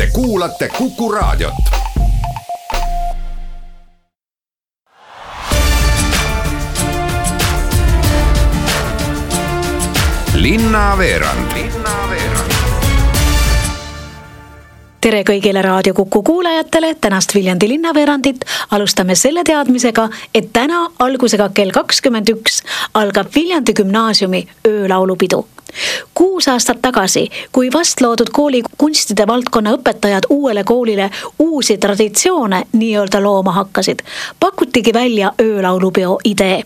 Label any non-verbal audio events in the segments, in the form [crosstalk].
Te kuulate Kuku Raadiot. linnaveerand tere kõigile Raadio Kuku kuulajatele, tänast Viljandi linnaveerandit alustame selle teadmisega, et täna algusega kell kakskümmend üks algab Viljandi gümnaasiumi öölaulupidu. Kuus aastat tagasi, kui vast loodud kooli kunstide valdkonna õpetajad uuele koolile uusi traditsioone nii-öelda looma hakkasid, pakutigi välja öölaulupeo idee.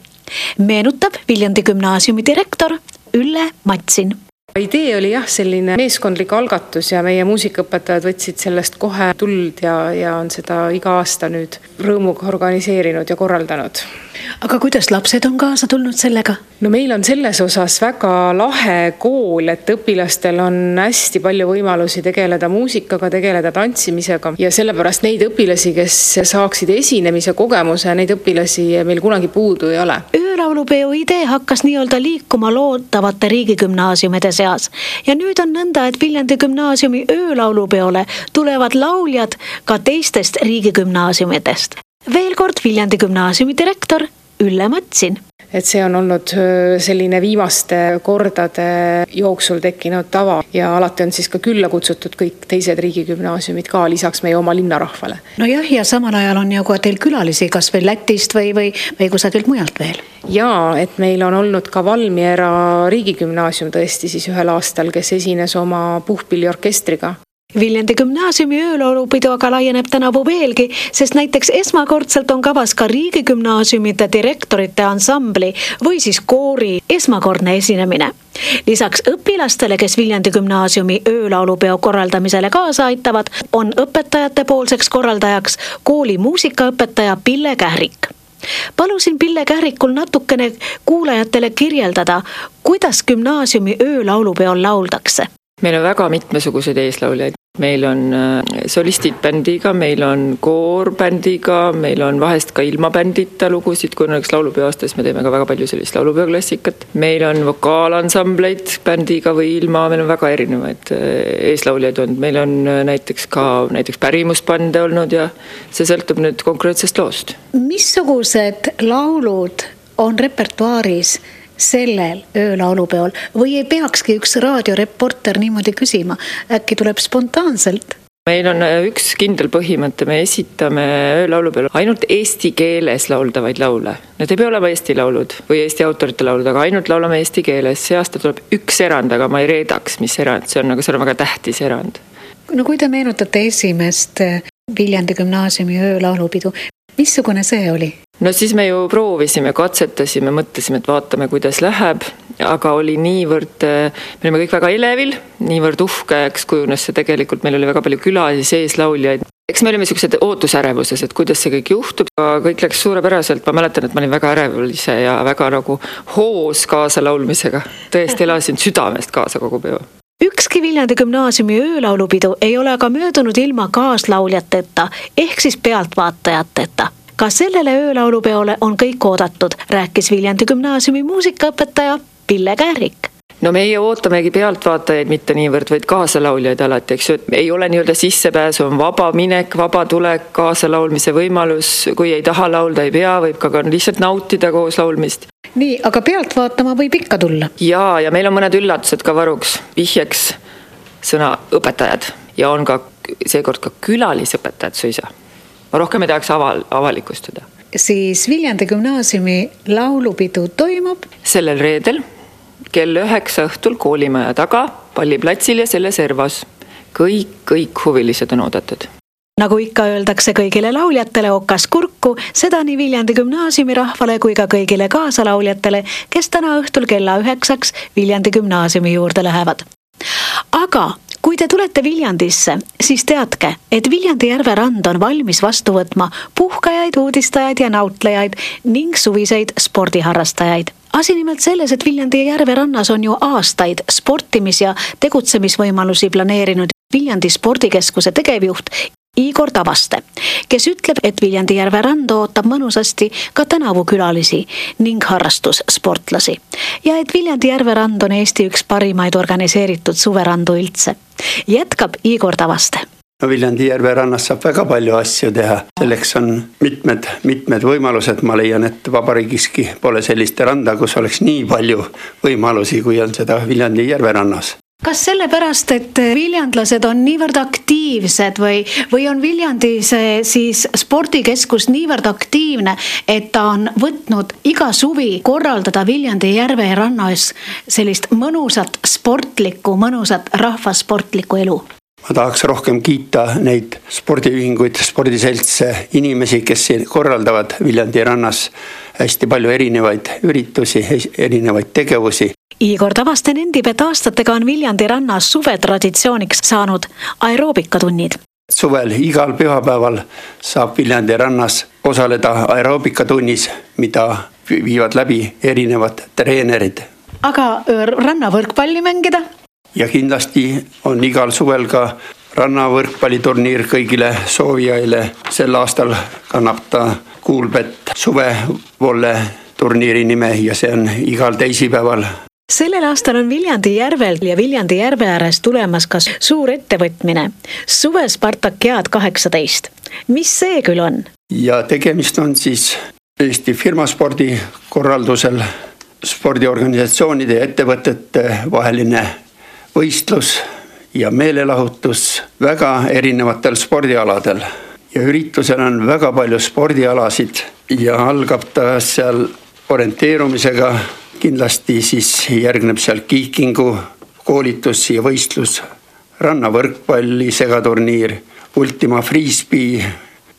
Meenutab Viljandi gümnaasiumi direktor Ülle Matsin idee oli jah, selline meeskondlik algatus ja meie muusikaõpetajad võtsid sellest kohe tuld ja, ja on seda iga aasta nüüd rõõmuga organiseerinud ja korraldanud. aga kuidas lapsed on kaasa tulnud sellega? no meil on selles osas väga lahe kool, et õpilastel on hästi palju võimalusi tegeleda muusikaga, tegeleda tantsimisega ja sellepärast neid õpilasi, kes saaksid esinemise kogemuse, neid õpilasi meil kunagi puudu ei ole. Öölaulupeo idee hakkas nii-öelda liikuma loodavate riigigümnaasiumide seas ja nüüd on nõnda, et Viljandi gümnaasiumi öölaulupeole tulevad lauljad ka teistest riigigümnaasiumidest. veel kord Viljandi gümnaasiumi direktor Ülle Matsin et see on olnud selline viimaste kordade jooksul tekkinud tava ja alati on siis ka külla kutsutud kõik teised riigigümnaasiumid ka lisaks meie oma linnarahvale. nojah, ja samal ajal on ju ka teil külalisi kasvõi Lätist või, või, või kusagilt mujalt veel. ja et meil on olnud ka Valmiera riigigümnaasium tõesti siis ühel aastal, kes esines oma puhkpilliorkestriga Viljandi gümnaasiumi öölaulupidu aga laieneb tänavu veelgi, sest näiteks esmakordselt on kavas ka riigigümnaasiumide direktorite ansambli või siis koori esmakordne esinemine. lisaks õpilastele, kes Viljandi gümnaasiumi öölaulupeo korraldamisele kaasa aitavad, on õpetajate poolseks korraldajaks kooli muusikaõpetaja Pille Kährik palusin Pille Kährikul natukene kuulajatele kirjeldada, kuidas gümnaasiumi öölaulupeol lauldakse meil on väga mitmesuguseid eeslauljaid, meil on äh, solistid bändiga, meil on koor bändiga, meil on vahest ka ilma bändita lugusid, kui näiteks laulupeo aastas me teeme ka väga palju sellist laulupeoklassikat. meil on vokaalansambleid bändiga või ilma, meil on väga erinevaid äh, eeslauljaid olnud, meil on äh, näiteks ka näiteks pärimusbände olnud ja see sõltub nüüd konkreetsest loost. missugused laulud on repertuaaris sellel öölaulupeol või ei peakski üks raadioreporter niimoodi küsima, äkki tuleb spontaanselt? meil on äh, üks kindel põhimõte, me esitame öölaulupeol ainult eesti keeles lauldavaid laule. Need ei pea olema eesti laulud või Eesti autorite laulud, aga ainult laulame eesti keeles. see aasta tuleb üks erand, aga ma ei reedaks, mis erand see on, aga see on väga tähtis erand. no kui te meenutate esimest äh, Viljandi gümnaasiumi öölaulupidu, missugune see oli? no siis me ju proovisime, katsetasime, mõtlesime, et vaatame, kuidas läheb, aga oli niivõrd, me olime kõik väga elevil, niivõrd uhkeks kujunes see tegelikult, meil oli väga palju külalisi sees, lauljaid. eks me olime siuksed ootusärevuses, et kuidas see kõik juhtub, aga kõik läks suurepäraselt, ma mäletan, et ma olin väga ärevil ise ja väga nagu hoos kaasa laulmisega. tõesti elasin südamest kaasa kogu peo ükski Viljandi gümnaasiumi öölaulupidu ei ole aga möödunud ilma kaaslauljateta ehk siis pealtvaatajateta. Ka sellele öölaulupeole on kõik oodatud, rääkis Viljandi gümnaasiumi muusikaõpetaja Pille Käärik no meie ootamegi pealtvaatajaid, mitte niivõrd, vaid kaasalauljaid alati, eks ju, et ei ole nii-öelda sissepääsu, on vaba minek, vaba tulek, kaasalaulmise võimalus, kui ei taha laulda, ei pea, võib ka lihtsalt nautida koos laulmist. nii, aga pealt vaatama võib ikka tulla? ja, ja meil on mõned üllatused ka varuks, vihjeks sõna õpetajad ja on ka seekord ka külalisõpetajad suisa ma rohkem ei tahaks aval, avalikustada. siis Viljandi gümnaasiumi laulupidu toimub? sellel reedel kell üheksa õhtul koolimaja taga, palliplatsil ja selle servas. kõik, kõik huvilised on oodatud nagu ikka öeldakse kõigile lauljatele okas kurku, seda nii Viljandi gümnaasiumi rahvale kui ka kõigile kaasalauljatele, kes täna õhtul kella üheksaks Viljandi gümnaasiumi juurde lähevad. aga kui te tulete Viljandisse, siis teadke, et Viljandi järve rand on valmis vastu võtma puhkajaid, uudistajaid ja nautlejaid ning suviseid spordiharrastajaid. Asi nimelt selles, et Viljandi järve rannas on ju aastaid sportimis- ja tegutsemisvõimalusi planeerinud Viljandi spordikeskuse tegevjuht Igor Tavaste, kes ütleb, et Viljandi järve rand ootab mõnusasti ka tänavukülalisi ning harrastussportlasi ja et Viljandi järve rand on Eesti üks parimaid organiseeritud suverandu üldse. jätkab Igor Tavaste. No Viljandi järve rannas saab väga palju asju teha, selleks on mitmed, mitmed võimalused, ma leian, et vabariigiski pole sellist randa, kus oleks nii palju võimalusi, kui on seda Viljandi järve rannas kas sellepärast, et viljandlased on niivõrd aktiivsed või, või on Viljandi see siis spordikeskus niivõrd aktiivne, et ta on võtnud iga suvi korraldada Viljandi järve rannas sellist mõnusat sportlikku, mõnusat rahvasportlikku elu? Ma tahaks rohkem kiita neid spordiühinguid, spordiseltse, inimesi, kes korraldavad Viljandi rannas hästi palju erinevaid üritusi, erinevaid tegevusi Igor Tavaste nendib, et aastatega on Viljandi rannas suvetraditsiooniks saanud aeroobikatunnid. suvel igal pühapäeval saab Viljandi rannas osaleda aeroobikatunnis, mida viivad läbi erinevad treenerid. aga rannavõrkpalli mängida? Ja kindlasti on igal suvel ka rannavõrkpalliturniir kõigile soovijaile. sel aastal kannab ta Kuulbett suvevolle turniiri nime ja see on igal teisipäeval sellel aastal on Viljandi järvel ja Viljandi järve ääres tulemas ka suur ettevõtmine, suve Spartakiaad kaheksateist. mis see küll on? ja tegemist on siis Eesti firmaspordi korraldusel spordiorganisatsioonide ja ettevõtete vaheline võistlus ja meelelahutus väga erinevatel spordialadel. ja üritusel on väga palju spordialasid ja algab ta seal orienteerumisega kindlasti siis järgneb seal kiikingu koolitus ja võistlus, rannavõrkpalli segaturniir, Ultima Frisbee,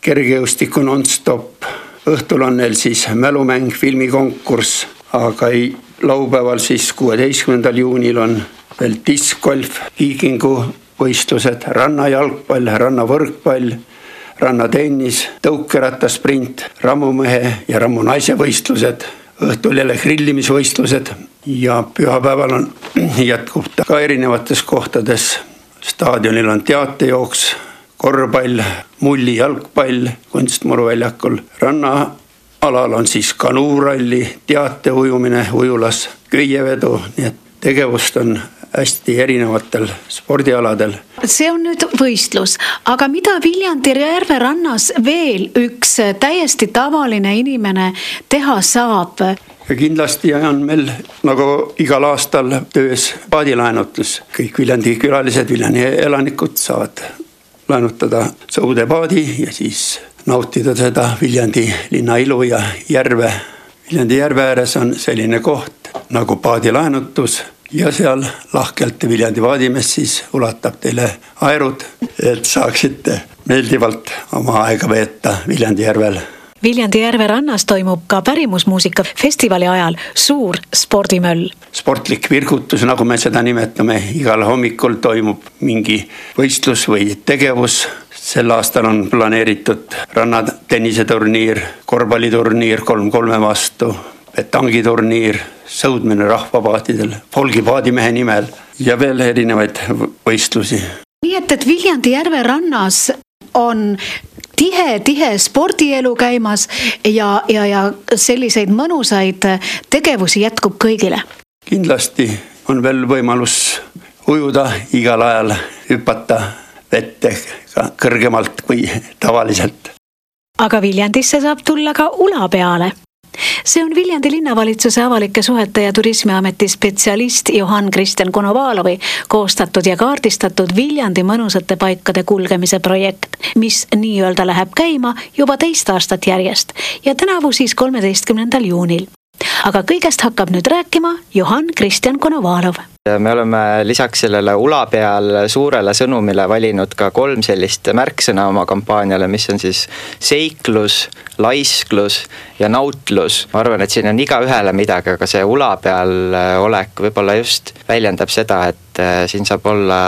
kergejõustiku nonstop, õhtul on neil siis mälumäng, filmikonkurss, aga ei, laupäeval siis kuueteistkümnendal juunil on veel diskgolf, kiikingu võistlused, rannajalgpall, rannavõrkpall, rannatennis, tõukeratasprint, rammumehe ja rammunaise võistlused õhtul jälle grillimisvõistlused ja pühapäeval on, [clears throat] jätkub ta ka erinevates kohtades. staadionil on teatejooks, korvpall, mullijalgpall kunstmuru väljakul, rannaalal on siis kanuuralli, teateujumine ujulas, köievedu, nii et tegevust on hästi erinevatel spordialadel. see on nüüd võistlus, aga mida Viljandi järve rannas veel üks täiesti tavaline inimene teha saab? ja kindlasti on meil nagu igal aastal töös paadilaenutus, kõik Viljandi külalised, Viljandi elanikud saavad laenutada sõudepaadi ja siis nautida seda Viljandi linna ilu ja järve. Viljandi järve ääres on selline koht nagu paadilaenutus ja seal lahkelt Viljandi Vaadimees siis ulatab teile aerud, et saaksite meeldivalt oma aega veeta Viljandi järvel. Viljandi järve rannas toimub ka pärimusmuusika festivali ajal suur spordimöll. sportlik virgutus, nagu me seda nimetame, igal hommikul toimub mingi võistlus või tegevus. Sel aastal on planeeritud rannatenniseturniir, korvpalliturniir kolm kolme vastu petangiturniir, sõudmine rahvapaatidel, folgipaadimehe nimel ja veel erinevaid võistlusi. nii et, et Viljandi järve rannas on tihe-tihe spordielu käimas ja, ja, ja selliseid mõnusaid tegevusi jätkub kõigile. kindlasti on veel võimalus ujuda igal ajal, hüpata vette ka kõrgemalt kui tavaliselt. aga Viljandisse saab tulla ka ula peale see on Viljandi linnavalitsuse avalike suhete ja turismiameti spetsialist Johan Kristjan Konovalovi koostatud ja kaardistatud Viljandi mõnusate paikade kulgemise projekt, mis nii-öelda läheb käima juba teist aastat järjest ja tänavu siis kolmeteistkümnendal juunil. aga kõigest hakkab nüüd rääkima Johan Kristjan Konovalov me oleme lisaks sellele ula peal suurele sõnumile valinud ka kolm sellist märksõna oma kampaaniale, mis on siis seiklus, laisklus ja nautlus. ma arvan, et siin on igaühele midagi, aga see ula peal olek võib-olla just väljendab seda, et äh, siin saab olla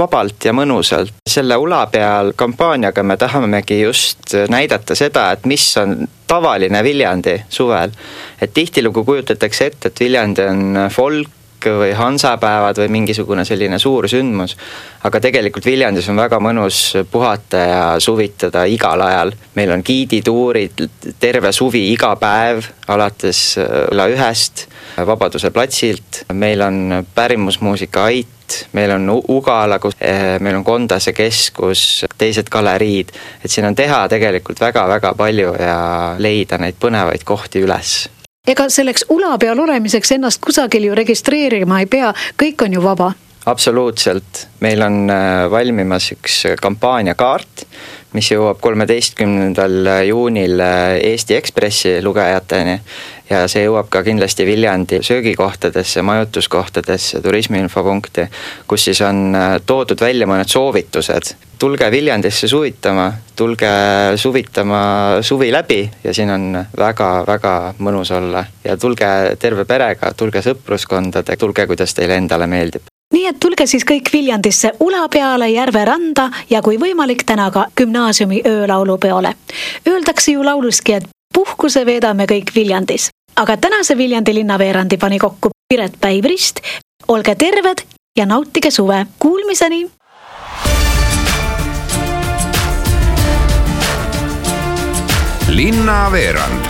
vabalt ja mõnusalt. selle ula peal kampaaniaga me tahamegi just näidata seda, et mis on tavaline Viljandi suvel. et tihtilugu kujutatakse ette, et Viljandi on folk, või hansapäevad või mingisugune selline suur sündmus. aga tegelikult Viljandis on väga mõnus puhata ja suvitada igal ajal. meil on giidituurid terve suvi iga päev, alates kella äh, ühest Vabaduse platsilt, meil on pärimusmuusika ait, meil on Ugala, kus äh, meil on Kondase keskus, teised galeriid, et siin on teha tegelikult väga-väga palju ja leida neid põnevaid kohti üles ega selleks ula peal olemiseks ennast kusagil ju registreerima ei pea, kõik on ju vaba. Absoluutselt, meil on äh, valmimas üks kampaaniakaart, mis jõuab kolmeteistkümnendal juunil äh, Eesti Ekspressi lugejateni ja see jõuab ka kindlasti Viljandi söögikohtadesse, majutuskohtadesse, turismiinfopunkti, kus siis on äh, toodud välja mõned soovitused. tulge Viljandisse suvitama, tulge suvitama suvi läbi ja siin on väga-väga mõnus olla ja tulge terve perega, tulge sõpruskondade, tulge, kuidas teile endale meeldib nii et tulge siis kõik Viljandisse ula peale Järve randa ja kui võimalik, täna ka gümnaasiumi öölaulupeole. Öeldakse ju lauluski, et puhkuse veedame kõik Viljandis aga tänase Viljandi linnaveerandi pani kokku Piret Päiv-Rist. olge terved ja nautige suve, kuulmiseni. linnaveerand